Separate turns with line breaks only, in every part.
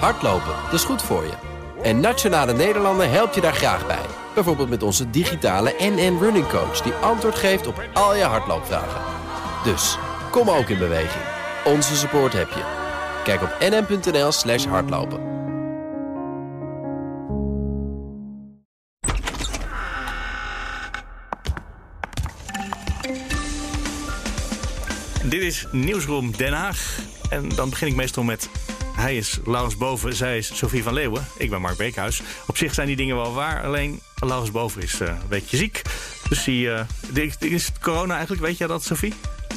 Hardlopen, dat is goed voor je. En Nationale Nederlanden helpt je daar graag bij. Bijvoorbeeld met onze digitale NN Running Coach... die antwoord geeft op al je hardloopvragen. Dus, kom ook in beweging. Onze support heb je. Kijk op nn.nl slash hardlopen.
Dit is Nieuwsroom Den Haag. En dan begin ik meestal met... Hij is Laurens Boven, zij is Sophie van Leeuwen. Ik ben Mark Beekhuis. Op zich zijn die dingen wel waar. Alleen Laurens Boven is uh, een beetje ziek. Dus die, uh, is het corona eigenlijk? Weet jij dat, Sophie?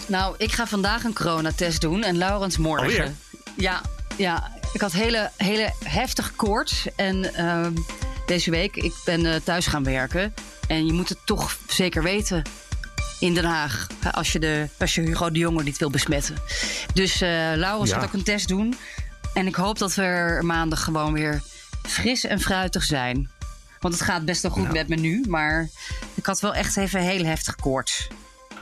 Nou, ik ga vandaag een coronatest doen en Laurens morgen.
Alweer?
Ja, ja, ik had hele, hele heftige koorts. En uh, deze week, ik ben uh, thuis gaan werken. En je moet het toch zeker weten in Den Haag. Als je, de, als je Hugo de Jonge niet wil besmetten. Dus uh, Laurens
Ja.
gaat ook een test doen. En ik hoop dat we er maandag gewoon weer fris en fruitig zijn. Want het gaat best wel goed
Nou.
met me nu. Maar ik had wel echt even heel heftig koorts.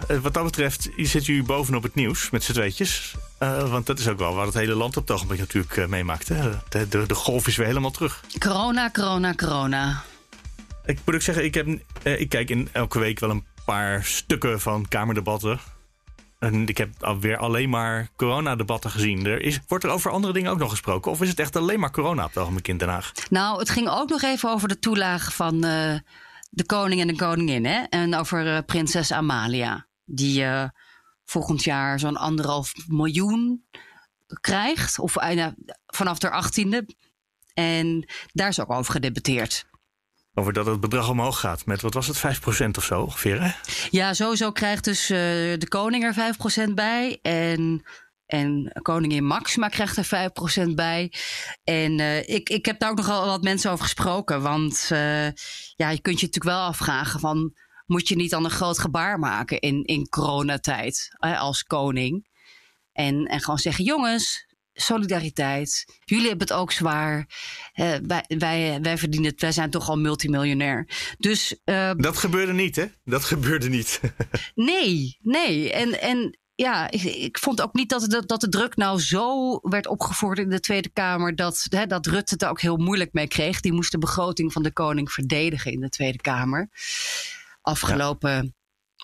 Eh, wat dat betreft zit u bovenop het nieuws met z'n tweetjes. Eh, want dat is ook wel waar het hele land op het ogenblik natuurlijk eh, meemaakt. De, de, de golf is weer helemaal terug.
Corona, corona, corona.
Ik moet ook zeggen, ik, heb, ik kijk in elke week wel een paar stukken van Kamerdebatten. En ik heb alweer alleen maar coronadebatten gezien. Er is, wordt er over andere dingen ook nog gesproken? Of is het echt alleen maar corona op het ogenblik in Den Haag?
Nou, het ging ook nog even over de toelage van eh, de koning en de koningin. Hè? En over eh, prinses Amalia. Die eh, volgend jaar zo'n anderhalf miljoen krijgt. Of nou, vanaf haar achttiende. En daar is ook over gedebatteerd.
Over dat het bedrag omhoog gaat met, wat was het, 5% of zo ongeveer, hè?
Ja, sowieso krijgt dus eh, de koning er 5% bij. En, en koningin Maxima krijgt er 5% bij. En eh, ik, ik heb daar ook nogal wat mensen over gesproken. Want eh, ja, je kunt je natuurlijk wel afvragen van... moet je niet dan een groot gebaar maken in, in coronatijd als koning? En, en gewoon zeggen, jongens, solidariteit. Jullie hebben het ook zwaar. Eh, wij, wij, wij verdienen het. Wij zijn toch al multimiljonair. Dus eh,
Dat gebeurde niet, hè? Dat gebeurde niet.
Nee, nee. En, en ja, ik, ik vond ook niet dat de, dat de druk nou zo werd opgevoerd in de Tweede Kamer. Dat, hè, dat Rutte het er ook heel moeilijk mee kreeg. Die moest de begroting van de koning verdedigen in de Tweede Kamer. Afgelopen,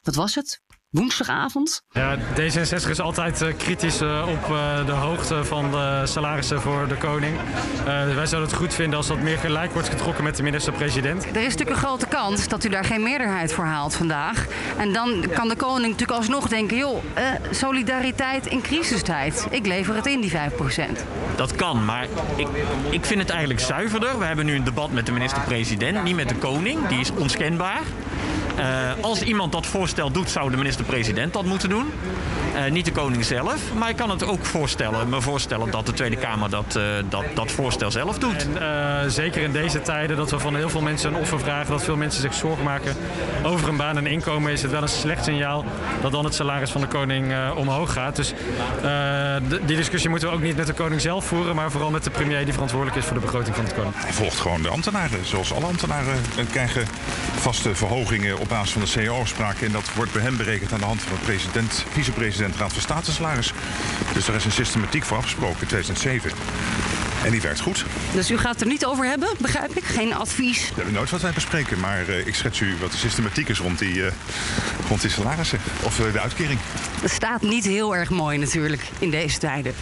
wat was het? Woensdagavond?
Ja, D66 is altijd eh, kritisch eh, op eh, de hoogte van de salarissen voor de koning. Eh, wij zouden het goed vinden als dat meer gelijk wordt getrokken met de minister-president.
Er is natuurlijk een grote kans dat u daar geen meerderheid voor haalt vandaag. En dan kan de koning natuurlijk alsnog denken: joh, eh, solidariteit in crisistijd. Ik lever het in, die 5%.
Dat kan, maar ik, ik vind het eigenlijk zuiverder. We hebben nu een debat met de minister-president, niet met de koning. Die is onschendbaar. Eh, als iemand dat voorstel doet, zou de minister-president dat moeten doen. Eh, niet de koning zelf. Maar ik kan het ook voorstellen, me voorstellen dat de Tweede Kamer dat, eh, dat, dat voorstel zelf doet.
En eh, zeker in deze tijden dat we van heel veel mensen een offer vragen, dat veel mensen zich zorgen maken over een baan en inkomen, is het wel een slecht signaal dat dan het salaris van de koning eh, omhoog gaat. Dus eh, die discussie moeten we ook niet met de koning zelf voeren, maar vooral met de premier die verantwoordelijk is voor de begroting van het koning.
Hij volgt gewoon de ambtenaren. Zoals alle ambtenaren krijgen vaste verhogingen op basis van de CAO-afspraken. En dat wordt bij hem berekend aan de hand van de president, vicepresident Raad van State salaris. Dus daar is een systematiek voor afgesproken in 2007. En die werkt goed.
Dus u gaat het er niet over hebben, begrijp ik? Geen advies.
We hebben nooit wat wij bespreken, maar eh, ik schets u wat de systematiek is rond die, eh, rond die salarissen. Of eh, de uitkering.
Het staat niet heel erg mooi natuurlijk in deze tijden.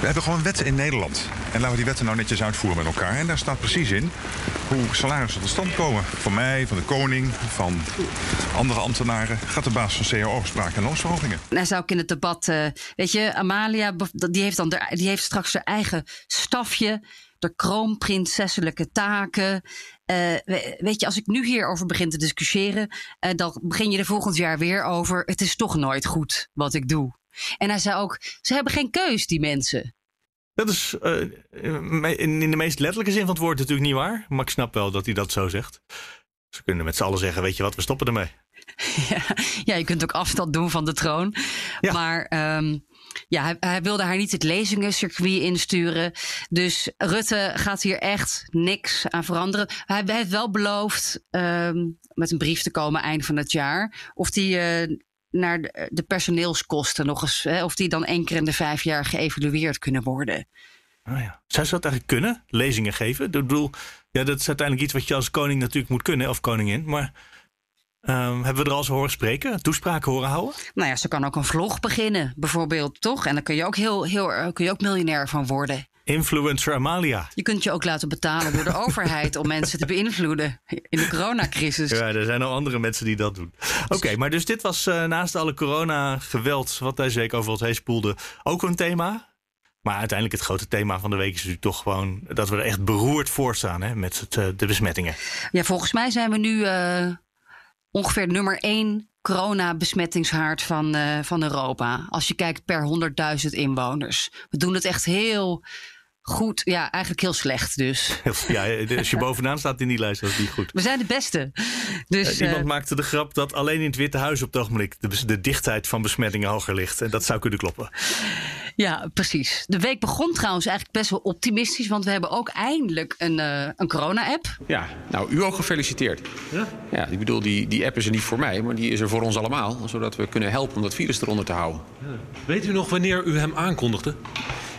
We hebben gewoon wetten in Nederland. En laten we die wetten nou netjes uitvoeren met elkaar. En daar staat precies in hoe salarissen tot stand komen. Van mij, van de koning, van andere ambtenaren. Gaat op basis van CAO-afspraken en loonsverhogingen.
En hij zou ook in het debat, eh, weet je, Amalia, die heeft, dan de, die heeft straks haar eigen stafje, de kroonprinsesselijke taken. Eh, we- weet je, als ik nu hierover begin te discussiëren, eh, dan begin je er volgend jaar weer over. Het is toch nooit goed wat ik doe. En hij zei ook, ze hebben geen keus, die mensen.
Dat is eh, in de meest letterlijke zin van het woord natuurlijk niet waar. Maar ik snap wel dat hij dat zo zegt. Ze kunnen met z'n allen zeggen, weet je wat, we stoppen ermee.
ja, ja, je kunt ook afstand doen van de troon.
Ja.
Maar ehm, ja, hij, hij wilde haar niet het lezingencircuit insturen. Dus Rutte gaat hier echt niks aan veranderen. Hij heeft wel beloofd ehm, met een brief te komen eind van het jaar. Of die eh, naar de, de personeelskosten nog eens, hè, of die dan één keer in de vijf jaar geëvalueerd kunnen worden.
Oh ja. Zou ze dat eigenlijk kunnen? Lezingen geven? Ik bedoel, ja, dat is uiteindelijk iets wat je als koning natuurlijk moet kunnen, of koningin. Maar ehm, hebben we er al eens horen spreken? Toespraken horen houden?
Nou ja, ze kan ook een vlog beginnen, bijvoorbeeld, toch? En dan kun je ook, heel, heel, eh, kun je ook miljonair van worden.
Influencer Amalia.
Je kunt je ook laten betalen door de overheid om mensen te beïnvloeden in de coronacrisis.
Ja, er zijn al andere mensen die dat doen. Oké, maar dus dit was eh, naast alle corona-geweld wat deze week over ons heen spoelde ook een thema. Maar uiteindelijk het grote thema van de week is natuurlijk toch gewoon dat we er echt beroerd voor staan hè, met het, eh, de besmettingen.
Ja, volgens mij zijn we nu eh, ongeveer nummer één corona-besmettingshaard van, van Europa. Als je kijkt per 100.000 inwoners. We doen het echt heel goed. Ja, eigenlijk heel slecht dus.
Ja, als je bovenaan staat in die lijst, dat is niet goed.
We zijn de beste. Dus,
Eh, Iemand
eh,
maakte de grap dat alleen in het Witte Huis op het ogenblik de, de dichtheid van besmettingen hoger ligt. En dat zou kunnen kloppen.
Ja, precies. De week begon trouwens eigenlijk best wel optimistisch. Want we hebben ook eindelijk een, eh, een corona-app.
Ja, nou, u ook gefeliciteerd. Ja? Ja, ik bedoel, die, die app is er niet voor mij, maar die is er voor ons allemaal. Zodat we kunnen helpen om dat virus eronder te houden.
Weet u nog wanneer u hem aankondigde?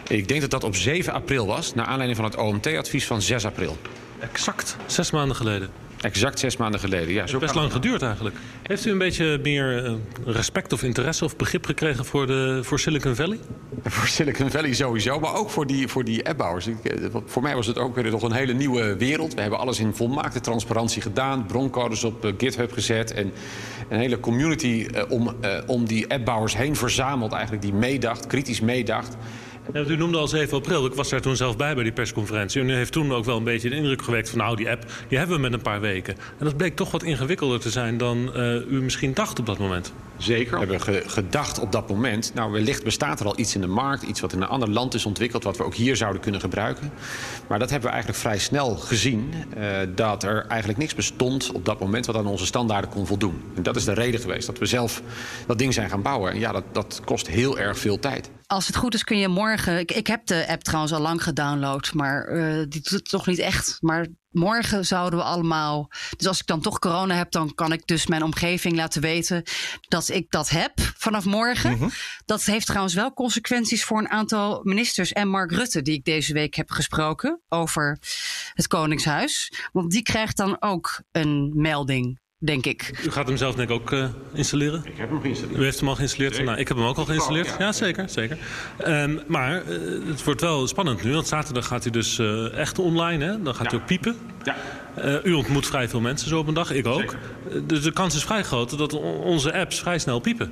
Ik denk dat dat op 7 april was, naar aanleiding van het OMT-advies van 6 april.
Exact zes maanden geleden.
Exact zes maanden geleden. Ja,
Het
zo
is best lang geduurd eigenlijk. Heeft u een beetje meer eh, respect of interesse of begrip gekregen voor, de, voor Silicon Valley?
Voor Silicon Valley sowieso, maar ook voor die, voor die appbouwers. Eh, voor mij was het ook weer nog een hele nieuwe wereld. We hebben alles in volmaakte transparantie gedaan. Broncodes op eh, GitHub gezet. En een hele community om, om die appbouwers heen verzameld. Eigenlijk die meedacht, kritisch meedacht.
U noemde al 7 april. Ik was daar toen zelf bij bij die persconferentie. En u heeft toen ook wel een beetje de indruk gewekt van... nou, die app die hebben we met een paar weken. En dat bleek toch wat ingewikkelder te zijn dan eh, u misschien dacht op dat moment.
Zeker. We hebben ge- gedacht op dat moment, nou wellicht bestaat er al iets in de markt, iets wat in een ander land is ontwikkeld, wat we ook hier zouden kunnen gebruiken. Maar dat hebben we eigenlijk vrij snel gezien, eh, dat er eigenlijk niks bestond op dat moment wat aan onze standaarden kon voldoen. En dat is de reden geweest dat we zelf dat ding zijn gaan bouwen. En ja, dat, dat kost heel erg veel tijd.
Als het goed is kun je morgen... Ik, ik heb de app trouwens al lang gedownload, maar eh, die doet het toch niet echt. Maar morgen zouden we allemaal... Dus als ik dan toch corona heb, dan kan ik dus mijn omgeving laten weten... dat ik dat heb vanaf morgen. Dat heeft trouwens wel consequenties voor een aantal ministers... en Mark Rutte, die ik deze week heb gesproken over het Koningshuis. Want die krijgt dan ook een melding, denk ik.
U gaat hem zelf denk ik ook eh, installeren?
Ik heb hem geïnstalleerd.
U heeft hem al geïnstalleerd? Nou, ik heb hem ook al geïnstalleerd. Ja, zeker. zeker. Ehm, maar eh, het wordt wel spannend nu. Want zaterdag gaat hij dus eh, echt online. Hè? Dan gaat hij ook piepen.
Ja.
Eh, u ontmoet vrij veel mensen zo op een dag. Ik ook. Dus de kans is vrij groot dat on- onze apps vrij snel piepen.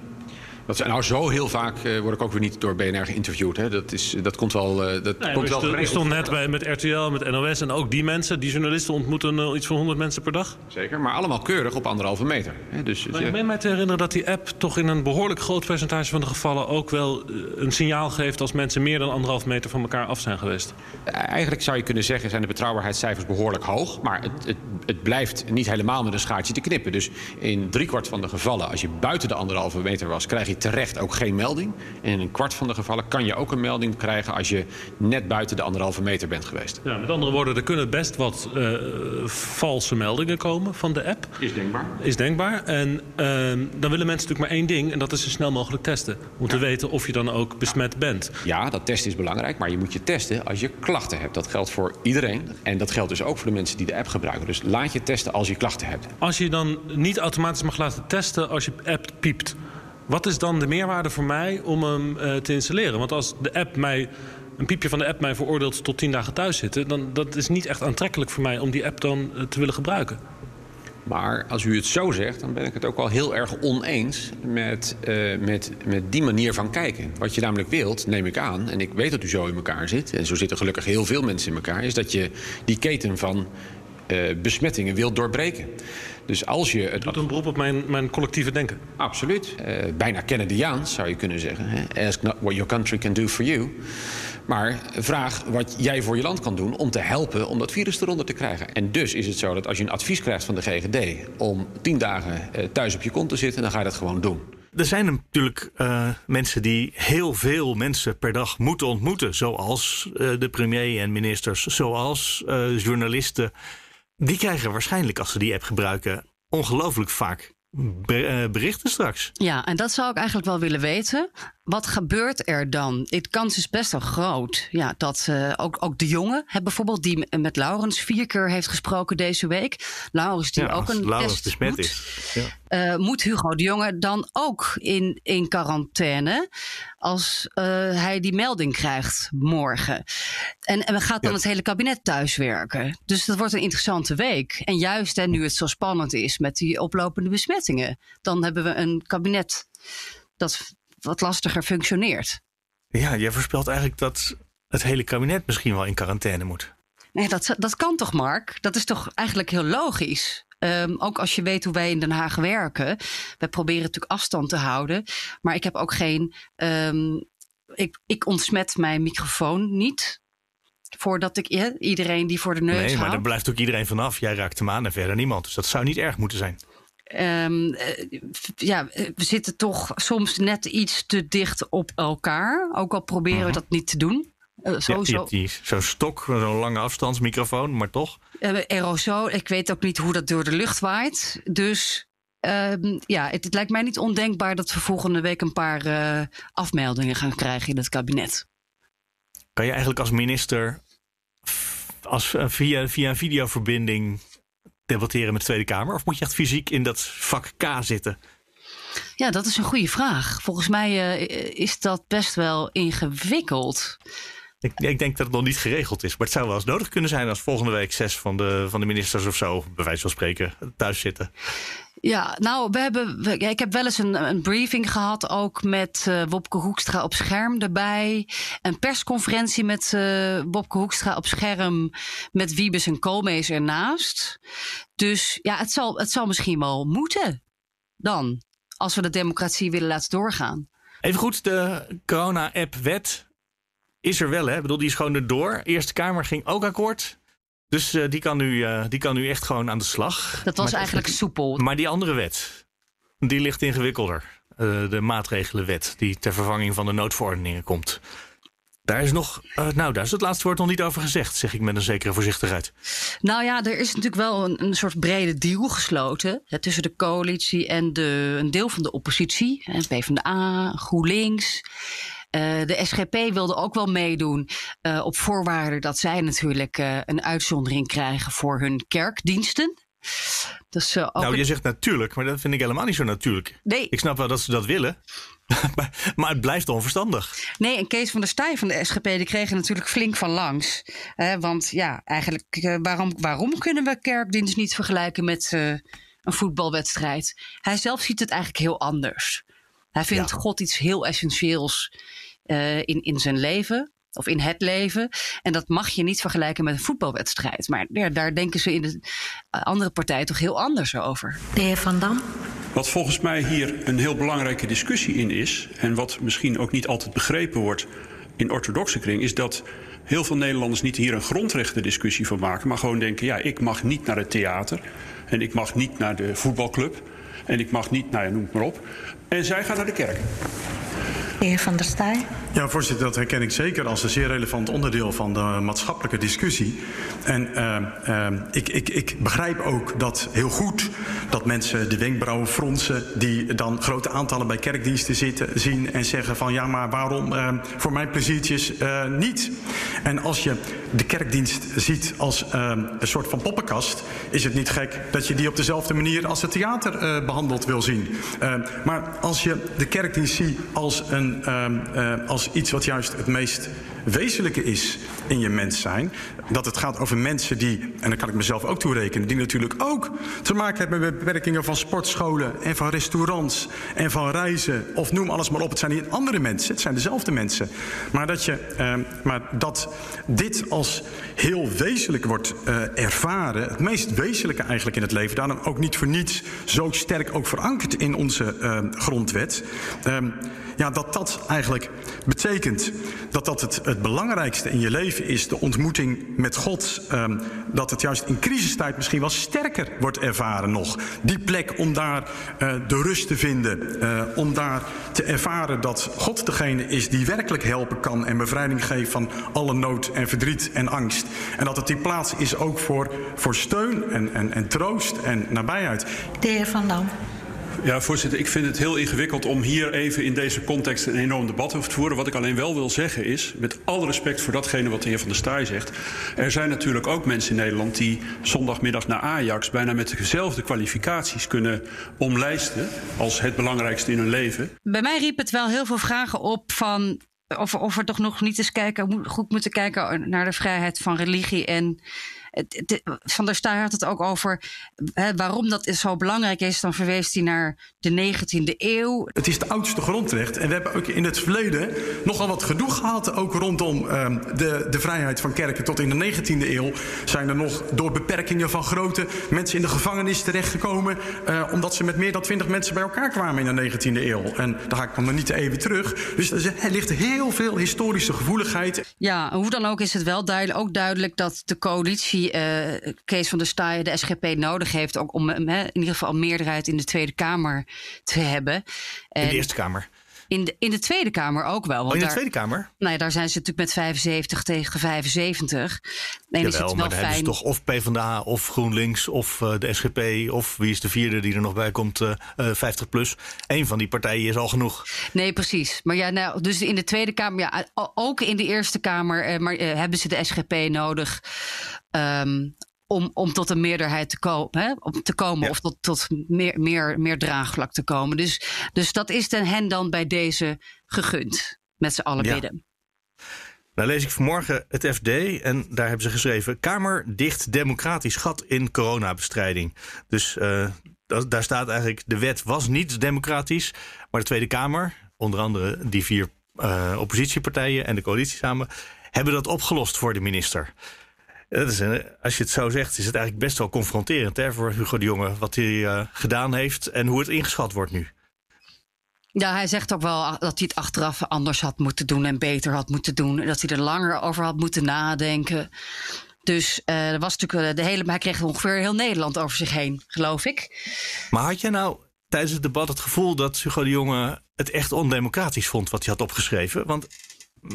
Dat nou, zo heel vaak eh, word ik ook weer niet door BNR geïnterviewd. Hè. Dat, is, dat komt wel. eh, dat
Nee,
komt wel geregeld.
stond net bij, met RTL, met NOS en ook die mensen, die journalisten ontmoeten eh, iets van 100 mensen per dag.
Zeker, maar allemaal keurig op anderhalve meter. Hè. Dus,
Maar ik meen mij te herinneren dat die app toch in een behoorlijk groot percentage van de gevallen ook wel een signaal geeft als mensen meer dan anderhalf meter van elkaar af zijn geweest.
Eigenlijk zou je kunnen zeggen, zijn de betrouwbaarheidscijfers behoorlijk hoog. Maar het, het, het blijft niet helemaal met een schaartje te knippen. Dus in driekwart van de gevallen, als je buiten de anderhalve meter was, krijg je terecht ook geen melding. En in een kwart van de gevallen kan je ook een melding krijgen als je net buiten de anderhalve meter bent geweest.
Ja, met andere woorden, er kunnen best wat eh, valse meldingen komen van de app.
Is denkbaar.
Is denkbaar. En ehm, dan willen mensen natuurlijk maar één ding, en dat is zo snel mogelijk testen. Om te weten of je dan ook besmet bent.
Ja, dat testen is belangrijk, maar je moet je testen als je klachten hebt. Dat geldt voor iedereen. En dat geldt dus ook voor de mensen die de app gebruiken. Dus laat je testen als je klachten hebt.
Als je dan niet automatisch mag laten testen als je app piept. Wat is dan de meerwaarde voor mij om hem eh, te installeren? Want als de app mij, een piepje van de app mij veroordeelt tot 10 dagen thuis zitten, dan dat is niet echt aantrekkelijk voor mij om die app dan eh, te willen gebruiken.
Maar als u het zo zegt, dan ben ik het ook wel heel erg oneens met, eh, met, met die manier van kijken. Wat je namelijk wilt, neem ik aan, en ik weet dat u zo in elkaar zit, en zo zitten gelukkig heel veel mensen in elkaar, is dat je die keten van besmettingen wilt doorbreken. Dus als je het
Doet een beroep op mijn, mijn collectieve denken.
Absoluut. Eh, bijna Kennedyaans zou je kunnen zeggen. Hè? Ask not what your country can do for you. Maar vraag wat jij voor je land kan doen om te helpen om dat virus eronder te krijgen. En dus is het zo dat als je een advies krijgt van de GGD om tien dagen eh, thuis op je kont te zitten, dan ga je dat gewoon doen.
Er zijn natuurlijk eh, mensen die heel veel mensen per dag moeten ontmoeten. Zoals eh, de premier en ministers, zoals eh, journalisten. Die krijgen waarschijnlijk, als ze die app gebruiken, ongelooflijk vaak eh, berichten straks.
Ja, en dat zou ik eigenlijk wel willen weten. Wat gebeurt er dan? De kans is best wel groot. Ja, dat uh, ook, ook de jongen, hè, bijvoorbeeld, die met Laurens vier keer heeft gesproken deze week. Laurens, die
ja,
ook een
Laurens
test moet,
is. Ja.
uh, moet Hugo de Jonge dan ook in, in quarantaine als uh, hij die melding krijgt morgen. En, en gaat dan
Ja.
het hele kabinet thuiswerken. Dus dat wordt een interessante week. En juist hè, nu het zo spannend is met die oplopende besmettingen, dan hebben we een kabinet dat wat lastiger functioneert.
ja, jij voorspelt eigenlijk dat het hele kabinet misschien wel in quarantaine moet.
Nee, dat, dat kan toch, Mark? Dat is toch eigenlijk heel logisch? Ehm, ook als je weet hoe wij in Den Haag werken. We proberen natuurlijk afstand te houden. Maar ik heb ook geen. ehm, ik, ik ontsmet mijn microfoon niet. Voordat ik iedereen die voor de neus
Nee, maar daar blijft ook iedereen vanaf. Jij raakt hem aan en verder niemand. Dus dat zou niet erg moeten zijn.
Ehm, eh, ja, eh, we zitten toch soms net iets te dicht op elkaar. Ook al proberen we dat niet te doen. Eh,
Ja, je
sowieso.
hebt die- zo'n stok, zo'n lange afstandsmicrofoon, maar toch.
Eh, aerosol. Ik weet ook niet hoe dat door de lucht waait. Dus ehm, ja, het, het lijkt mij niet ondenkbaar dat we volgende week een paar eh, afmeldingen gaan krijgen in het kabinet.
Kan je eigenlijk als minister als, eh, via, via een videoverbinding debatteren met de Tweede Kamer? Of moet je echt fysiek in dat vak K zitten?
Ja, dat is een goede vraag. Volgens mij eh, is dat best wel ingewikkeld.
Ik, ik denk dat het nog niet geregeld is. Maar het zou wel eens nodig kunnen zijn als volgende week zes van de, van de ministers of zo, bij wijze van spreken, thuis zitten.
Ja, nou, we hebben, ik heb wel eens een, een briefing gehad, ook met eh, Wopke Hoekstra op scherm erbij. Een persconferentie met eh Wopke Hoekstra op scherm, met Wiebes en Koolmees ernaast. Dus ja, het zal, het zal misschien wel moeten dan, als we de democratie willen laten doorgaan.
Even goed, de corona-app-wet is er wel, hè? Ik bedoel, die is gewoon erdoor. Eerste Kamer ging ook akkoord. Dus eh, die, kan nu, eh, die kan nu echt gewoon aan de slag.
Dat was
Maar-
eigenlijk soepel.
Maar die andere wet, die ligt ingewikkelder. Eh, de maatregelenwet die ter vervanging van de noodverordeningen komt. Daar is nog, nou, daar is het laatste woord nog niet over gezegd, zeg ik met een zekere voorzichtigheid.
Nou ja, er is natuurlijk wel een, een soort brede deal gesloten hè, tussen de coalitie en de, een deel van de oppositie. hè, PvdA, GroenLinks. Eh, de SGP wilde ook wel meedoen eh, op voorwaarde dat zij natuurlijk eh, een uitzondering krijgen voor hun kerkdiensten. Dus,
nou, je zegt natuurlijk, maar dat vind ik helemaal niet zo natuurlijk.
Nee.
Ik snap wel dat ze dat willen, maar, maar het blijft onverstandig.
Nee, en Kees van der Staaij van de SGP die kregen natuurlijk flink van langs. Hè, want ja, eigenlijk, waarom, waarom kunnen we kerkdienst niet vergelijken met eh, een voetbalwedstrijd? Hij zelf ziet het eigenlijk heel anders. Hij vindt
Ja.
God iets heel essentieels eh, in, in zijn leven. Of in het leven. En dat mag je niet vergelijken met een voetbalwedstrijd. Maar ja, daar denken ze in de andere partij toch heel anders over.
De heer Van Dam.
Wat volgens mij hier een heel belangrijke discussie in is, en wat misschien ook niet altijd begrepen wordt in orthodoxe kring, is dat heel veel Nederlanders niet hier een grondrechtendiscussie van maken, maar gewoon denken: ja, ik mag niet naar het theater en ik mag niet naar de voetbalclub en ik mag niet, nou ja, noem het maar op. En zij gaan naar de kerk.
Heer Van der Staaij.
Ja, voorzitter, dat herken ik zeker als een zeer relevant onderdeel van de maatschappelijke discussie. En uh, uh, ik, ik, ik begrijp ook dat heel goed dat mensen de wenkbrauwen fronsen die dan grote aantallen bij kerkdiensten zitten, zien en zeggen van ja, maar waarom uh, voor mijn pleziertjes niet? En als je de kerkdienst ziet als een soort van poppenkast, is het niet gek dat je die op dezelfde manier als het theater behandeld wil zien. maar als je de kerkdienst ziet als een als iets wat juist het meest wezenlijke is in je mens zijn. Dat het gaat over mensen die, en daar kan ik mezelf ook toerekenen, die natuurlijk ook te maken hebben met beperkingen van sportscholen en van restaurants en van reizen. Of noem alles maar op. Het zijn niet andere mensen, het zijn dezelfde mensen. Maar dat, je, uh, maar dat dit als heel wezenlijk wordt uh, ervaren, het meest wezenlijke eigenlijk in het leven, daarom ook niet voor niets zo sterk ook verankerd in onze uh, grondwet. Um, ja, dat dat eigenlijk betekent dat dat het, het belangrijkste in je leven is, de ontmoeting met God. Um, dat het juist in crisistijd misschien wel sterker wordt ervaren nog. Die plek om daar uh, de rust te vinden, uh, om daar te ervaren dat God degene is die werkelijk helpen kan en bevrijding geeft van alle nood en verdriet en angst. En dat het die plaats is ook voor, voor steun en, en, en troost en nabijheid.
De heer Van Dam.
Ja, voorzitter, ik vind het heel ingewikkeld om hier even in deze context een enorm debat over te voeren. Wat ik alleen wel wil zeggen is, met alle respect voor datgene wat de heer Van der Staaij zegt. Er zijn natuurlijk ook mensen in Nederland die zondagmiddag naar Ajax bijna met dezelfde kwalificaties kunnen omlijsten als het belangrijkste in hun leven.
Bij mij riep het wel heel veel vragen op van of, of we toch nog niet eens kijken, goed moeten kijken naar de vrijheid van religie en van der Staaij had het ook over hè, waarom dat zo belangrijk is. Dan verwees hij naar de 19e eeuw.
Het is het oudste grondrecht. En we hebben ook in het verleden nogal wat gedoe gehad. Ook rondom uh, de, de vrijheid van kerken. Tot in de 19e eeuw zijn er nog door beperkingen van grootte mensen in de gevangenis terechtgekomen. Uh, omdat ze met meer dan 20 mensen bij elkaar kwamen in de 19e eeuw. En daar ga ik dan niet even terug. Dus er ligt heel veel historische gevoeligheid.
Ja, hoe dan ook is het wel duidelijk, ook duidelijk dat de coalitie uh, Kees van der Staaij de SGP nodig heeft. Ook om uh, in ieder geval een meerderheid in de Tweede Kamer te hebben.
En in de Eerste Kamer.
In de, in de Tweede Kamer ook wel. Want
oh, in de
daar,
Tweede Kamer?
Nou ja, daar zijn ze natuurlijk met 75 tegen 75.
Nee, Jawel, het maar dan hebben ze toch of PvdA of GroenLinks of uh, de SGP... of wie is de vierde die er nog bij komt, uh, uh, 50 plus. Eén van die partijen is al genoeg.
Nee, precies. Maar ja, nou, dus in de Tweede Kamer... Ja, ook in de Eerste Kamer uh, maar, hebben ze de SGP nodig... Um, om, om tot een meerderheid te, ko hè, om te komen. Ja. Of tot, tot meer, meer, meer draagvlak te komen. Dus, dus dat is ten hen dan bij deze gegund. Met z'n allen ja. bidden.
Nou lees ik vanmorgen het FD en daar hebben ze geschreven... Kamer dicht democratisch gat in coronabestrijding. Dus uh, dat, daar staat eigenlijk... de wet was niet democratisch, maar de Tweede Kamer... onder andere die vier uh, oppositiepartijen en de coalitie samen... hebben dat opgelost voor de minister. Dat is een, als je het zo zegt, is het eigenlijk best wel confronterend hè, voor Hugo de Jonge. Wat hij uh, gedaan heeft en hoe het ingeschat wordt nu.
Ja, hij zegt ook wel dat hij het achteraf anders had moeten doen en beter had moeten doen. Dat hij er langer over had moeten nadenken. Dus uh, er was natuurlijk de hele. Hij kreeg ongeveer heel Nederland over zich heen, geloof ik.
Maar had jij nou tijdens het debat het gevoel dat Hugo de Jonge het echt ondemocratisch vond wat hij had opgeschreven? Want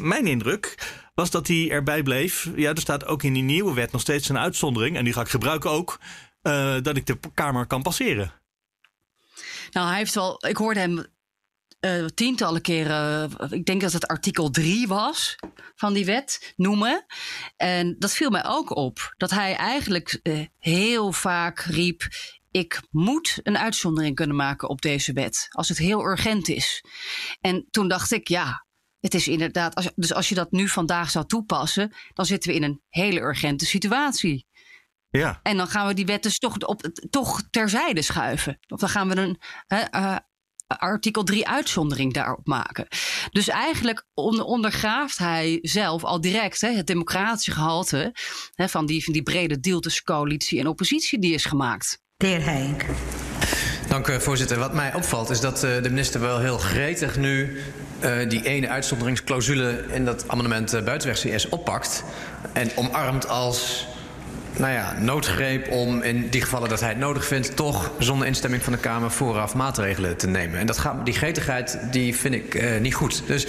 mijn indruk was dat hij erbij bleef. Ja, er staat ook in die nieuwe wet nog steeds een uitzondering. En die ga ik gebruiken ook. Uh, dat ik de Kamer kan passeren.
Nou, hij heeft wel. Ik hoorde hem uh, tientallen keren. Ik denk dat het artikel 3 was van die wet noemen. En dat viel mij ook op. Dat hij eigenlijk heel vaak riep. Ik moet een uitzondering kunnen maken op deze wet. Als het heel urgent is. En toen dacht ik, ja, het is inderdaad, als, dus als je dat nu vandaag zou toepassen, dan zitten we in een hele urgente situatie.
Ja.
En dan gaan we die wet dus toch, op, toch terzijde schuiven. Of dan gaan we een uh, artikel 3 uitzondering daarop maken. Dus eigenlijk ondergraaft hij zelf al direct hè, het democratische gehalte hè, van, die, van die brede deal tussen coalitie en oppositie die is gemaakt.
De heer Heink.
Dank u, voorzitter. Wat mij opvalt is dat uh, de minister wel heel gretig nu uh, die ene uitzonderingsclausule in dat amendement uh, buitenweg CS oppakt en omarmt als nou ja, noodgreep om in die gevallen dat hij het nodig vindt, toch zonder instemming van de Kamer vooraf maatregelen te nemen. En dat gaat, die gretigheid die vind ik uh, niet goed. Dus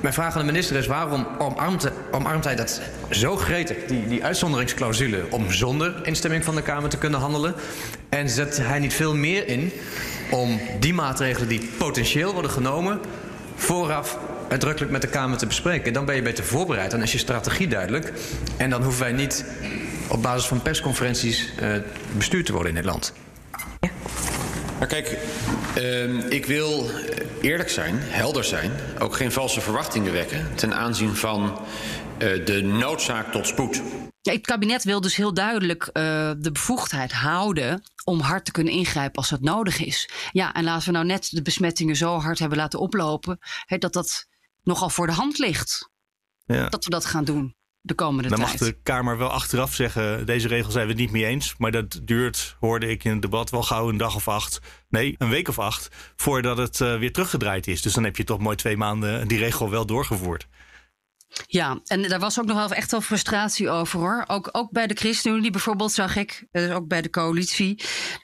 mijn vraag aan de minister is: waarom omarmt, omarmt hij dat zo gretig, die, die uitzonderingsclausule, om zonder instemming van de Kamer te kunnen handelen? En zet hij niet veel meer in om die maatregelen die potentieel worden genomen, vooraf uitdrukkelijk met de Kamer te bespreken. Dan ben je beter voorbereid, dan is je strategie duidelijk. En dan hoeven wij niet op basis van persconferenties uh, bestuurd te worden in dit land.
Ja. Maar kijk, uh, ik wil eerlijk zijn, helder zijn, ook geen valse verwachtingen wekken ten aanzien van de noodzaak tot spoed.
Ja, het kabinet wil dus heel duidelijk uh, de bevoegdheid houden om hard te kunnen ingrijpen als dat nodig is. Ja, en laten we nou net de besmettingen zo hard hebben laten oplopen, he, dat dat nogal voor de hand ligt. Ja. Dat we dat gaan doen de komende
Dan
tijd.
mag de Kamer wel achteraf zeggen: deze regel zijn we het niet mee eens. Maar dat duurt, hoorde ik in het debat, wel gauw een dag of acht. Nee, een week of acht. Voordat het uh, weer teruggedraaid is. Dus dan heb je toch mooi twee maanden die regel wel doorgevoerd.
Ja, en daar was ook nog wel echt wel frustratie over hoor. Ook, ook bij de ChristenUnie bijvoorbeeld zag ik, dus ook bij de coalitie.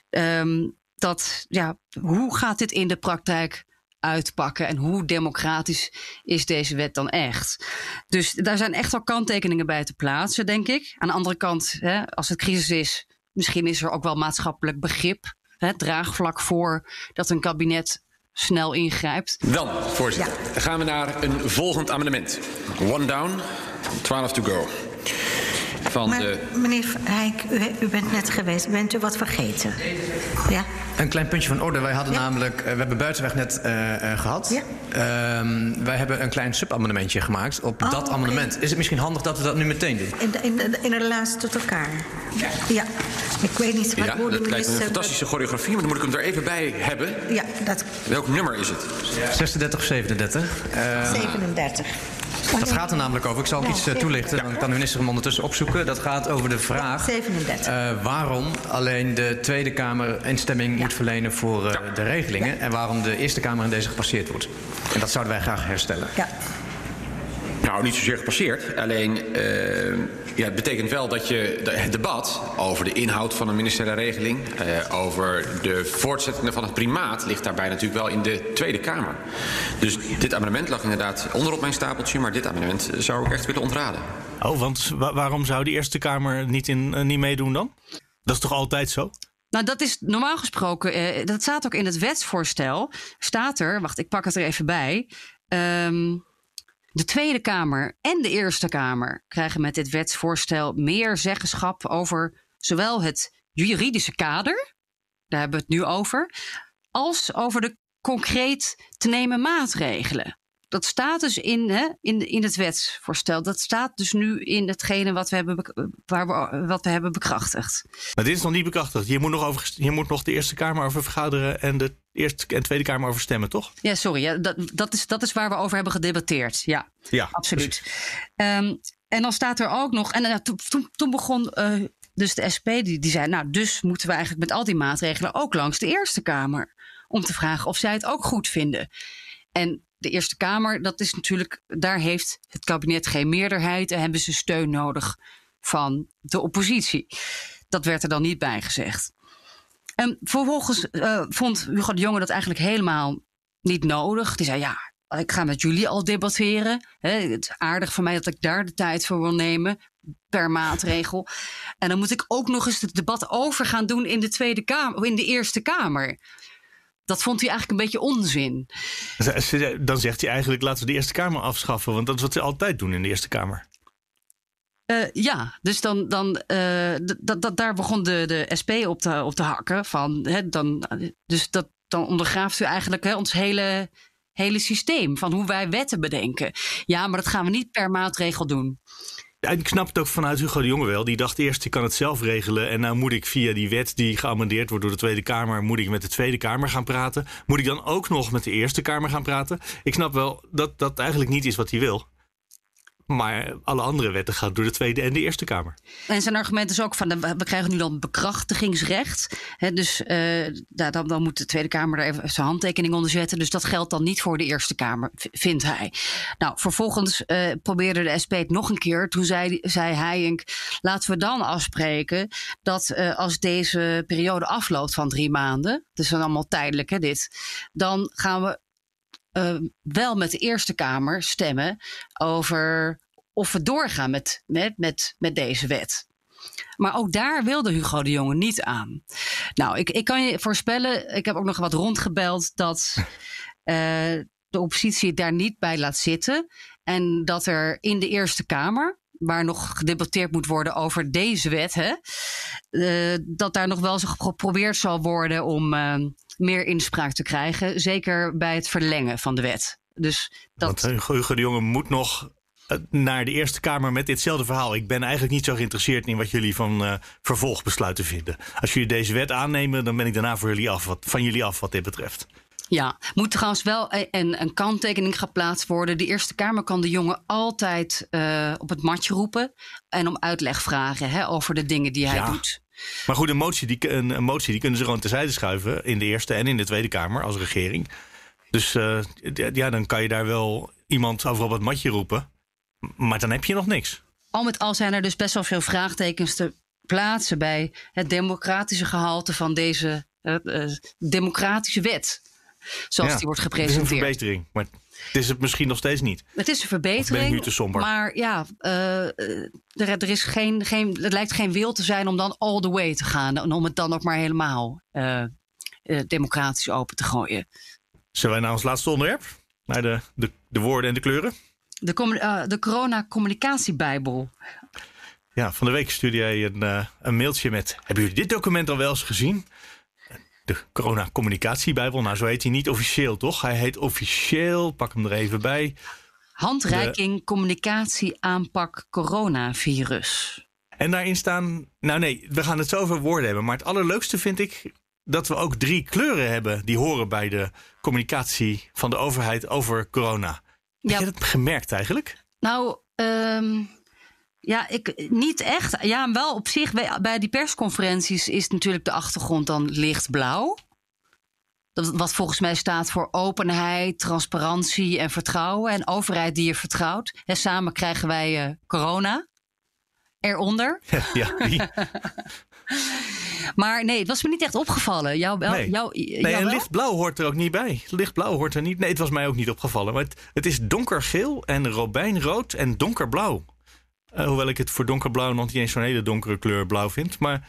Um, dat ja, hoe gaat dit in de praktijk uitpakken en hoe democratisch is deze wet dan echt? Dus daar zijn echt wel kanttekeningen bij te plaatsen, denk ik. Aan de andere kant, hè, als het crisis is, misschien is er ook wel maatschappelijk begrip het draagvlak voor dat een kabinet snel ingrijpt.
Dan, voorzitter, gaan we naar een volgend amendement. One down, 12 to go. Van
Maar
de...
meneer Heijk, u, u bent net geweest. Bent u wat vergeten? Ja?
Een klein puntje van orde. Wij hadden namelijk, eh, we hebben Buitenweg net eh, eh, gehad. Ehm, wij hebben een klein subamendement gemaakt op
Oh,
dat amendement. Is het misschien handig dat we dat nu meteen doen?
In, de- in, de- in relatie tot elkaar? Ja. Ik weet niet wat
Ja, dat lijkt een fantastische choreografie, maar dan moet ik hem er even bij hebben.
Ja, dat
Welk nummer is het?
36 of 37. Eh,
37.
Dat gaat er namelijk over. Ik zal ook iets eh, toelichten. Dan kan de minister hem ondertussen opzoeken. Dat gaat over de vraag
37.
eh, waarom alleen de Tweede Kamer instemming moet verlenen voor eh, de regelingen. En waarom de Eerste Kamer in deze gepasseerd wordt. En dat zouden wij graag herstellen.
Ja.
Nou, niet zozeer gepasseerd. Alleen, eh, ja, het betekent wel dat je de- het debat over de inhoud van een ministeriële regeling, eh, over de voortzetting van het primaat, ligt daarbij natuurlijk wel in de Tweede Kamer. Dus dit amendement lag inderdaad onder op mijn stapeltje, maar dit amendement zou ik echt willen ontraden.
Oh, want wa- waarom zou de Eerste Kamer niet, in, eh, niet meedoen dan? Dat is toch altijd zo?
Nou, dat is normaal gesproken, eh, dat staat ook in het wetsvoorstel. Staat er, wacht, ik pak het er even bij. Ehm, de Tweede Kamer en de Eerste Kamer krijgen met dit wetsvoorstel meer zeggenschap over zowel het juridische kader, daar hebben we het nu over, als over de concreet te nemen maatregelen. Dat staat dus in, hè, in, in het wetsvoorstel. Dat staat dus nu in hetgene wat we hebben, waar we, wat we hebben bekrachtigd.
Maar dit is nog niet bekrachtigd. Je moet nog, over, je moet nog de Eerste Kamer over vergaderen en de Eerste en Tweede Kamer over stemmen, toch?
Ja, sorry. Ja, dat, dat, is, dat is waar we over hebben gedebatteerd. Ja,
Ja,
absoluut. Ehm, en dan staat er ook nog. En toen, toen, toen begon eh, dus de SP, die, die zei: Nou, dus moeten we eigenlijk met al die maatregelen ook langs de Eerste Kamer. Om te vragen of zij het ook goed vinden. En de Eerste Kamer, dat is natuurlijk. Daar heeft het kabinet geen meerderheid en hebben ze steun nodig van de oppositie. Dat werd er dan niet bij gezegd. En vervolgens eh, vond Hugo de Jonge dat eigenlijk helemaal niet nodig. Die zei, ja, ik ga met jullie al debatteren. Het is aardig van mij dat ik daar de tijd voor wil nemen per maatregel. En dan moet ik ook nog eens het debat over gaan doen in de Tweede Kamer, in de Eerste Kamer. Dat vond hij eigenlijk een beetje onzin.
Dan zegt hij eigenlijk, laten we de Eerste Kamer afschaffen. Want dat is wat ze altijd doen in de Eerste Kamer.
Eh, ja, dus dan, dan eh, d- d- d- daar begon de, de SP op te, op te hakken. Van, hè, dan, dus dat, dan ondergraaft u eigenlijk hè, ons hele, hele systeem van hoe wij wetten bedenken. Ja, maar dat gaan we niet per maatregel doen.
Ik snap het ook vanuit Hugo de Jonge wel. Die dacht eerst, ik kan het zelf regelen. En nou moet ik via die wet die geamendeerd wordt door de Tweede Kamer... moet ik met de Tweede Kamer gaan praten. Moet ik dan ook nog met de Eerste Kamer gaan praten? Ik snap wel dat dat eigenlijk niet is wat hij wil. Maar alle andere wetten gaan door de Tweede en de Eerste Kamer.
En zijn argument is ook van, we krijgen nu dan bekrachtigingsrecht. Hè, dus eh, dan, dan moet de Tweede Kamer er even zijn handtekening onder zetten. Dus dat geldt dan niet voor de Eerste Kamer, vindt hij. Nou, vervolgens eh, probeerde de SP het nog een keer. Toen zei, zei hij, laten we dan afspreken dat eh, als deze periode afloopt van drie maanden... dus dan allemaal tijdelijk hè, dit... dan gaan we eh, wel met de Eerste Kamer stemmen over of we doorgaan met, met, met, met deze wet. Maar ook daar wilde Hugo de Jonge niet aan. Nou, ik, ik kan je voorspellen, ik heb ook nog wat rondgebeld dat eh, de oppositie daar niet bij laat zitten. En dat er in de Eerste Kamer, waar nog gedebatteerd moet worden over deze wet, hè, eh, dat daar nog wel eens geprobeerd zal worden om eh, meer inspraak te krijgen. Zeker bij het verlengen van de wet. Dus dat,
Want Hugo Hugo de Jonge moet nog eh, naar de Eerste Kamer met ditzelfde verhaal. Ik ben eigenlijk niet zo geïnteresseerd in wat jullie van eh, vervolgbesluiten vinden. Als jullie deze wet aannemen, dan ben ik daarna voor jullie af, wat, van jullie af wat dit betreft.
Ja, moet trouwens wel een, een kanttekening geplaatst worden. De Eerste Kamer kan de jongen altijd eh, op het matje roepen en om uitleg vragen hè, over de dingen die hij
Ja.
doet.
Maar goed, een motie, die, een, een motie die kunnen ze gewoon terzijde schuiven in de Eerste en in de Tweede Kamer als regering. Dus eh, ja, dan kan je daar wel iemand over op het matje roepen. Maar dan heb je nog niks.
Al met al zijn er dus best wel veel vraagtekens te plaatsen bij het democratische gehalte van deze eh, eh, democratische wet. Zoals
Ja,
die wordt
Het is een
gepresenteerd.
verbetering, maar het is het misschien nog steeds niet.
Het is een
ben
verbetering.
ik nu te somber?
Maar ja, eh, er, er, is geen, geen, er lijkt geen wil te zijn om dan all the way te gaan. En om het dan ook maar helemaal eh, eh, democratisch open te gooien.
Zullen wij naar ons laatste onderwerp? Naar de, de, de woorden en de kleuren?
De, de corona-communicatiebijbel.
Ja, van de week stuurde jij een, een mailtje met... Hebben jullie dit document al wel eens gezien? De corona-communicatiebijbel. Nou, zo heet hij niet officieel, toch? Hij heet officieel, pak hem er even bij...
Handreiking communicatie aanpak coronavirus.
En daarin staan. Nou, nee, we gaan het zo over woorden hebben. Maar het allerleukste vind ik dat we ook drie kleuren hebben die horen bij de communicatie van de overheid over corona. Heb je dat gemerkt eigenlijk?
Nou, ehm, ja, ik, niet echt. Ja, wel op zich. Bij, bij die persconferenties is natuurlijk de achtergrond dan lichtblauw. Dat- Wat volgens mij staat voor openheid, transparantie en vertrouwen. En overheid die je vertrouwt. En samen krijgen wij eh, corona. Eronder.
ja.
Maar nee, het was me niet echt opgevallen.
Nee,
jou,
nee
jou
en lichtblauw hoort er ook niet bij. Lichtblauw hoort er niet. Nee, het was mij ook niet opgevallen. Maar het, het is donkergeel en robijnrood en donkerblauw. Eh, hoewel ik het voor donkerblauw nog niet eens zo'n hele donkere kleur blauw vind. Maar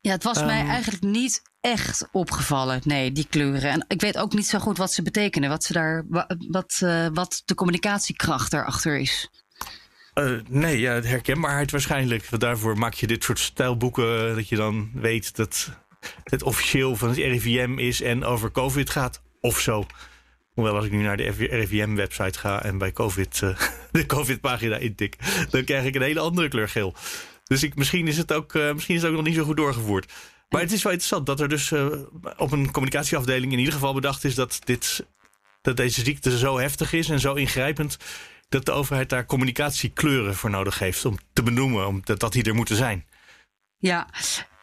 Ja, het was mij
Ehm,
eigenlijk niet echt opgevallen. Nee, die kleuren. En ik weet ook niet zo goed wat ze betekenen. Wat, ze daar, wa- wat, eh, wat de communicatiekracht daarachter is.
Eh, nee, ja, herkenbaarheid waarschijnlijk. Want daarvoor maak je dit soort stijlboeken. Dat je dan weet dat het officieel van het RIVM is en over COVID gaat. Of zo. Hoewel als ik nu naar de RIVM-website ga en bij COVID eh, de COVID-pagina intik, dan krijg ik een hele andere kleur geel. Dus ik, misschien, is het ook, eh, misschien is het ook nog niet zo goed doorgevoerd. Maar het is wel interessant dat er dus eh, op een communicatieafdeling in ieder geval bedacht is dat, dit, dat deze ziekte zo heftig is en zo ingrijpend. Dat de overheid daar communicatiekleuren voor nodig heeft om te benoemen, omdat dat die er moeten zijn.
Ja,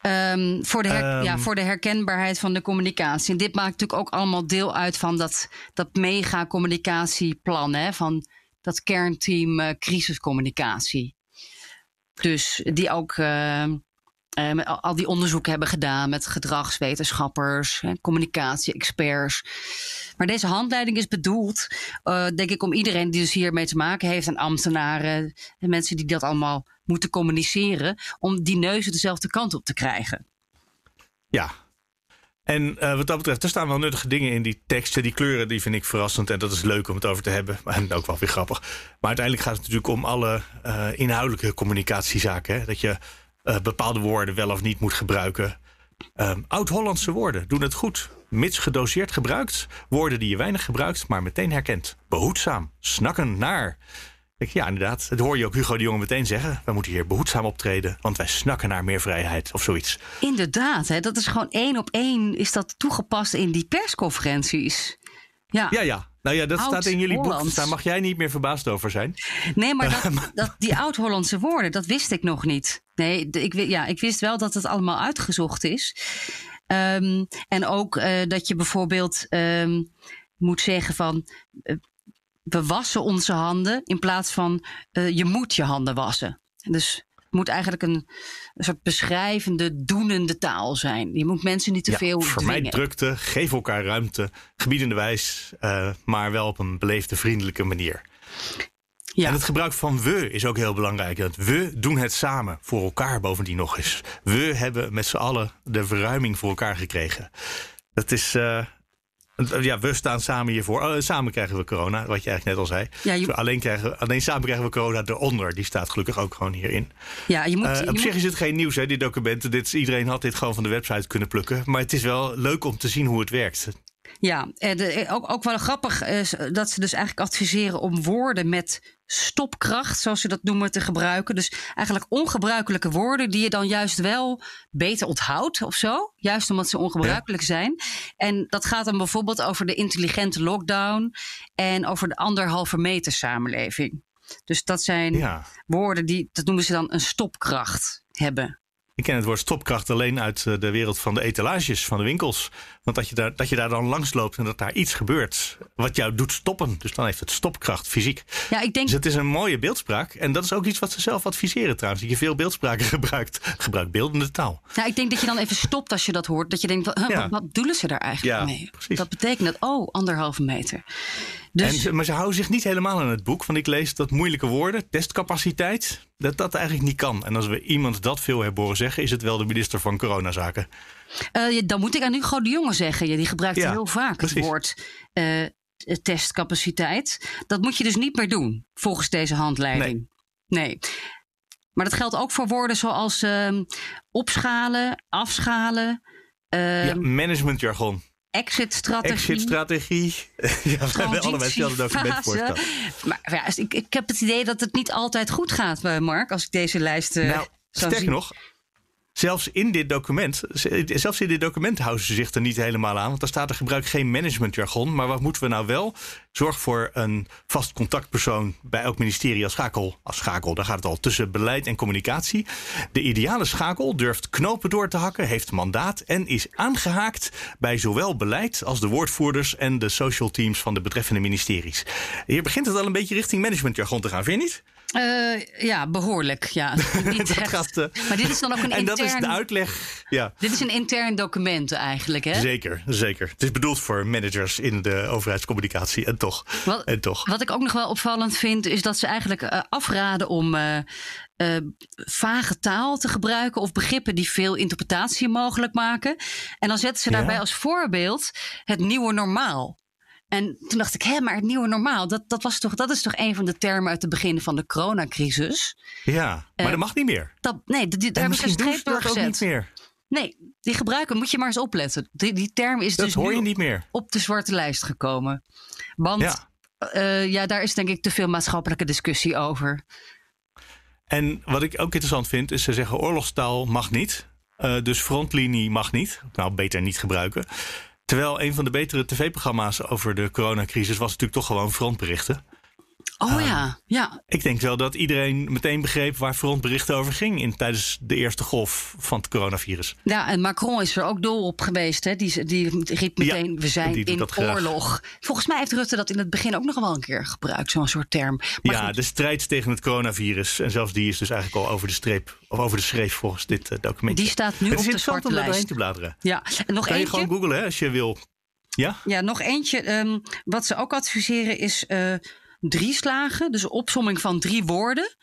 ehm, voor, de her-
Ehm.
ja, voor de herkenbaarheid van de communicatie. En dit maakt natuurlijk ook allemaal deel uit van dat, dat mega communicatieplan. Hè, van dat kernteam eh, crisiscommunicatie. Dus die ook eh, met al, die onderzoeken hebben gedaan met gedragswetenschappers, communicatie-experts. Maar deze handleiding is bedoeld, eh, denk ik, om iedereen die dus hiermee te maken heeft, en ambtenaren en mensen die dat allemaal moeten communiceren, om die neuzen dezelfde kant op te krijgen.
Ja. En eh, wat dat betreft, er staan wel nuttige dingen in die teksten. Die kleuren, die vind ik verrassend. En dat is leuk om het over te hebben. En ook wel weer grappig. Maar uiteindelijk gaat het natuurlijk om alle inhoudelijke communicatiezaken. Hè? Dat je bepaalde woorden wel of niet moet gebruiken. Ehm, Oud-Hollandse woorden doen het goed. Mits gedoseerd gebruikt. Woorden die je weinig gebruikt, maar meteen herkent. Behoedzaam. Snakken naar. Ik, ja, inderdaad. Dat hoor je ook Hugo de Jonge meteen zeggen. We moeten hier behoedzaam optreden, want wij snakken naar meer vrijheid of zoiets.
Inderdaad, hè, dat is gewoon één op één is dat toegepast in die persconferenties. Ja,
Ja, ja. Nou ja, dat staat in jullie boek. Daar mag jij niet meer verbaasd over zijn.
Nee, maar dat, dat, die oud-Hollandse woorden, dat wist ik nog niet. Nee, ik, ja, ik wist wel dat het allemaal uitgezocht is. Ehm, en ook eh, dat je bijvoorbeeld ehm, moet zeggen van... eh, we wassen onze handen in plaats van eh, je moet je handen wassen. Dus moet eigenlijk een, een soort beschrijvende, doenende taal zijn. Je moet mensen niet te
Ja,
veel
vermijd
dwingen.
drukte, geef elkaar ruimte, gebiedende wijs, eh, maar wel op een beleefde, vriendelijke manier. En het gebruik van we is ook heel belangrijk. Dat we doen het samen, voor elkaar bovendien nog eens. We hebben met z'n allen de verruiming voor elkaar gekregen. Dat is... eh, ja, we staan samen hiervoor. Oh, samen krijgen we corona, wat je eigenlijk net al zei.
Ja, je-
Zo, alleen, krijgen, alleen samen krijgen we corona eronder. Die staat gelukkig ook gewoon hierin.
Ja, je moet,
Eh,
je
op
moet-
zich is het geen nieuws, hè, die documenten. Dit, iedereen had dit gewoon van de website kunnen plukken. Maar het is wel leuk om te zien hoe het werkt.
Ja, de- eh, ook, ook wel grappig is dat ze dus eigenlijk adviseren om woorden met stopkracht, zoals ze dat noemen, te gebruiken. Dus eigenlijk ongebruikelijke woorden die je dan juist wel beter onthoudt of zo. Juist omdat ze ongebruikelijk zijn. En dat gaat dan bijvoorbeeld over de intelligente lockdown en over de anderhalve meter samenleving. Dus dat zijn
Ja.
woorden die, dat noemen ze dan een stopkracht hebben.
Ik ken het woord stopkracht alleen uit eh, de wereld van de etalages van de winkels. Want dat je daar, dat je daar dan langs loopt en dat daar iets gebeurt wat jou doet stoppen. Dus dan heeft het stopkracht fysiek.
Ja, ik denk...
Dus het is een mooie beeldspraak. En dat is ook iets wat ze zelf adviseren trouwens. Dat je veel beeldspraken gebruikt. Gebruik beeldende taal.
Nou, ik denk dat je dan even stopt als je dat hoort. Dat je denkt, wat, huh,
Ja.
wat, wat bedoelen ze daar eigenlijk
Ja,
mee? Dat betekent dat, oh, anderhalve meter. Dus-
En, maar ze houden zich niet helemaal aan het boek. Want ik lees dat moeilijke woorden, testcapaciteit, dat dat eigenlijk niet kan. En als we iemand dat veel hebben horen zeggen, is het wel de minister van Coronazaken.
Ja, dan moet ik aan Hugo de Jonge zeggen. Ja, die gebruikt
Ja,
heel vaak
precies.
het woord eh, testcapaciteit. Dat moet je dus niet meer doen, volgens deze handleiding. Nee. Maar dat geldt ook voor woorden zoals ehm, opschalen, afschalen, ehm,
ja, managementjargon.
Exit-strategie.
Exit-strategie. ja, we hebben allebei hetzelfde document voor.
Maar ja, ik, ik heb het idee dat het niet altijd goed gaat, eh, Mark, als ik deze lijst eh,
Nou, sterker
zie.
nog, zelfs in dit document, zelfs in dit document houden ze zich er niet helemaal aan. Want daar staat er gebruik geen managementjargon. Maar wat moeten we nou wel? Zorg voor een vast contactpersoon bij elk ministerie als schakel. Als schakel, daar gaat het al tussen beleid en communicatie. De ideale schakel durft knopen door te hakken, heeft mandaat en is aangehaakt bij zowel beleid als de woordvoerders en de social teams van de betreffende ministeries. Hier begint het al een beetje richting managementjargon te gaan, vind je niet?
Eh, ja, behoorlijk. Ja. Niet
Dat
echt.
gaat,
maar dit is dan ook een
en dat is
intern...
de uitleg. Ja.
Dit is een intern document eigenlijk, hè?
Zeker, zeker. Het is bedoeld voor managers in de overheidscommunicatie. En toch.
Wat,
en toch.
wat ik ook nog wel opvallend vind, is dat ze eigenlijk eh, afraden om eh, vage taal te gebruiken of begrippen die veel interpretatie mogelijk maken. En dan zetten ze
Ja.
daarbij als voorbeeld het nieuwe normaal. En toen dacht ik, hé, maar het nieuwe normaal, dat, dat, was toch, dat is toch een van de termen uit het begin van de coronacrisis?
Ja, maar
Eh,
dat mag niet meer.
Dat, nee, die, daar
En
hebben ze een streep door
ook niet meer.
Nee, die gebruiken, moet je maar eens opletten. Die, die term is
Dat
dus
hoor je niet meer.
op de zwarte lijst gekomen. Want
Ja.
ja. ja, daar is denk ik te veel maatschappelijke discussie over.
En wat ik ook interessant vind, is ze zeggen oorlogstaal mag niet. Eh, dus frontlinie mag niet. Nou, beter niet gebruiken. Terwijl een van de betere tv-programma's over de coronacrisis was natuurlijk toch gewoon frontberichten.
Oh ja, ja.
Ik denk wel dat iedereen meteen begreep waar frontberichten over ging in, tijdens de eerste golf van het coronavirus.
Ja, en Macron is er ook dol op geweest. Hè? Die, die riep meteen, we zijn in oorlog. Volgens mij heeft Rutte dat in het begin ook nog wel een keer gebruikt. Zo'n soort term. Maar
ja,
goed,
de strijd tegen het coronavirus. En zelfs die is dus eigenlijk al over de streep. Of over de schreef volgens dit eh, document.
Die staat nu
het
op de zwarte lijst.
doorheen te bladeren.
ja. En nog
kan je
eentje.
gewoon googlen hè, als je wil. Ja?
Ja, nog eentje. ehm, wat ze ook adviseren is eh, drie slagen. Dus een opsomming van drie woorden.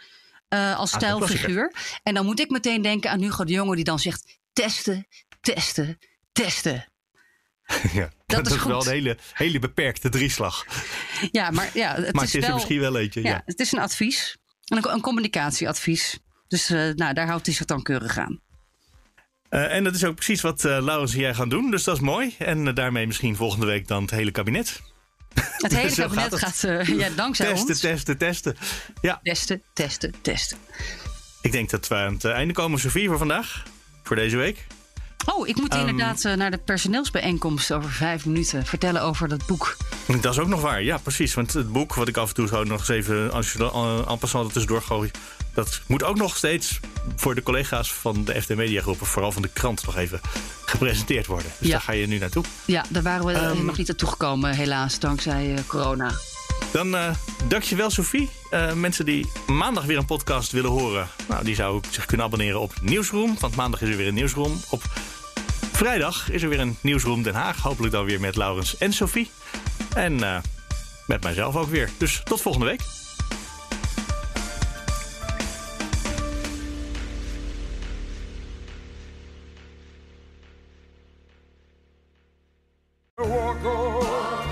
eh, als
Ah, is
stijlfiguur. En dan moet ik meteen denken aan Hugo de Jonge die dan zegt testen, testen, testen.
ja.
Dat is
wel
goed.
een hele, hele beperkte drieslag.
Ja, maar ja, het
maar
is
het is er
wel,
misschien wel eentje. Ja.
Ja, het is een advies. Een, een communicatieadvies. Dus eh, nou, daar houdt hij zich dan keurig aan.
Eh, en dat is ook precies wat eh Laurens en jij gaan doen. Dus dat is mooi. En daarmee misschien volgende week dan het hele kabinet.
Het hele
Zo
kabinet
gaat
gaat, eh, ja, dankzij
testen,
ons.
testen, testen. Ja,
Testen, testen, testen.
ik denk dat we aan het einde komen, Sofie, voor vandaag. Voor deze week.
Oh, ik moet
Ehm,
inderdaad eh, naar de personeelsbijeenkomst over vijf minuten vertellen over dat boek.
Dat is ook nog waar, ja, precies. Want het boek, wat ik af en toe zo nog eens even als je uh, en passant er tussendoor gooi, dat moet ook nog steeds voor de collega's van de FD Media groepen, vooral van de krant, nog even gepresenteerd worden. Dus
Ja.
daar ga je nu naartoe.
Ja, daar waren we eh,
Ehm,
nog niet naartoe gekomen, helaas, dankzij eh, corona.
Dan eh dankjewel, Sophie. Eh, mensen die maandag weer een podcast willen horen, nou, die zouden zich kunnen abonneren op Nieuwsroom. Want maandag is er weer een Nieuwsroom. Op vrijdag is er weer een Nieuwsroom Den Haag. Hopelijk dan weer met Laurens en Sophie. En met mijzelf ook weer. Dus tot volgende week.